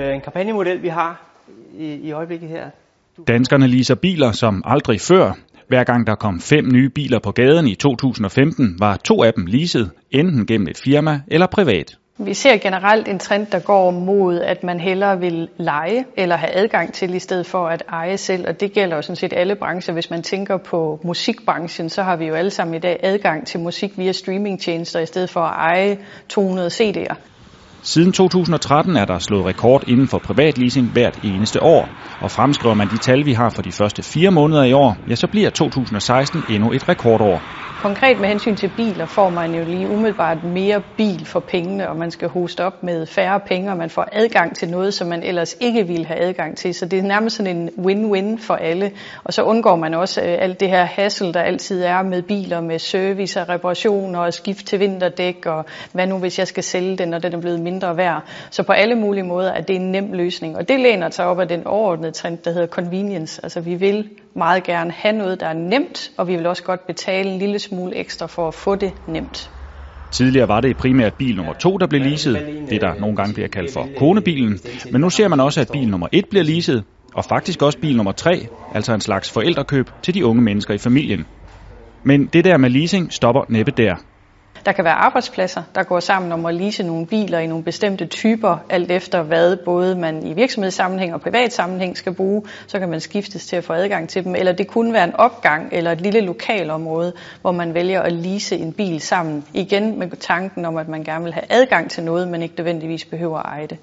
En kampagnemodel, vi har i, i øjeblikket her. Danskerne leaser biler som aldrig før. Hver gang der kom fem nye biler på gaden i 2015, var to af dem leaset, enten gennem et firma eller privat. Vi ser generelt en trend, der går mod, at man hellere vil lege eller have adgang til, i stedet for at eje selv. Og det gælder jo sådan set alle brancher. Hvis man tænker på musikbranchen, så har vi jo alle sammen i dag adgang til musik via streamingtjenester, i stedet for at eje 200 CD'er. Siden 2013 er der slået rekord inden for privatleasing hvert eneste år, og fremskriver man de tal, vi har for de første fire måneder i år, ja, så bliver 2016 endnu et rekordår. Konkret med hensyn til biler får man jo lige umiddelbart mere bil for pengene, og man skal hoste op med færre penge, og man får adgang til noget, som man ellers ikke ville have adgang til. Så det er nærmest sådan en win-win for alle. Og så undgår man også øh, alt det her hassle, der altid er med biler, med service og reparationer og skift til vinterdæk, og hvad nu hvis jeg skal sælge den, når den er blevet mindre værd. Så på alle mulige måder er det en nem løsning. Og det læner sig op af den overordnede trend, der hedder convenience. Altså vi vil meget gerne have noget, der er nemt, og vi vil også godt betale en lille smule ekstra for at få det nemt. Tidligere var det primært bil nummer to, der blev leaset, det der nogle gange bliver kaldt for konebilen, men nu ser man også, at bil nummer et bliver leaset, og faktisk også bil nummer tre, altså en slags forældrekøb til de unge mennesker i familien. Men det der med leasing stopper næppe der. Der kan være arbejdspladser, der går sammen om at lease nogle biler i nogle bestemte typer, alt efter hvad både man i virksomhedssammenhæng og privat sammenhæng skal bruge, så kan man skiftes til at få adgang til dem. Eller det kunne være en opgang eller et lille lokalområde, hvor man vælger at lease en bil sammen. Igen med tanken om, at man gerne vil have adgang til noget, men ikke nødvendigvis behøver at eje det.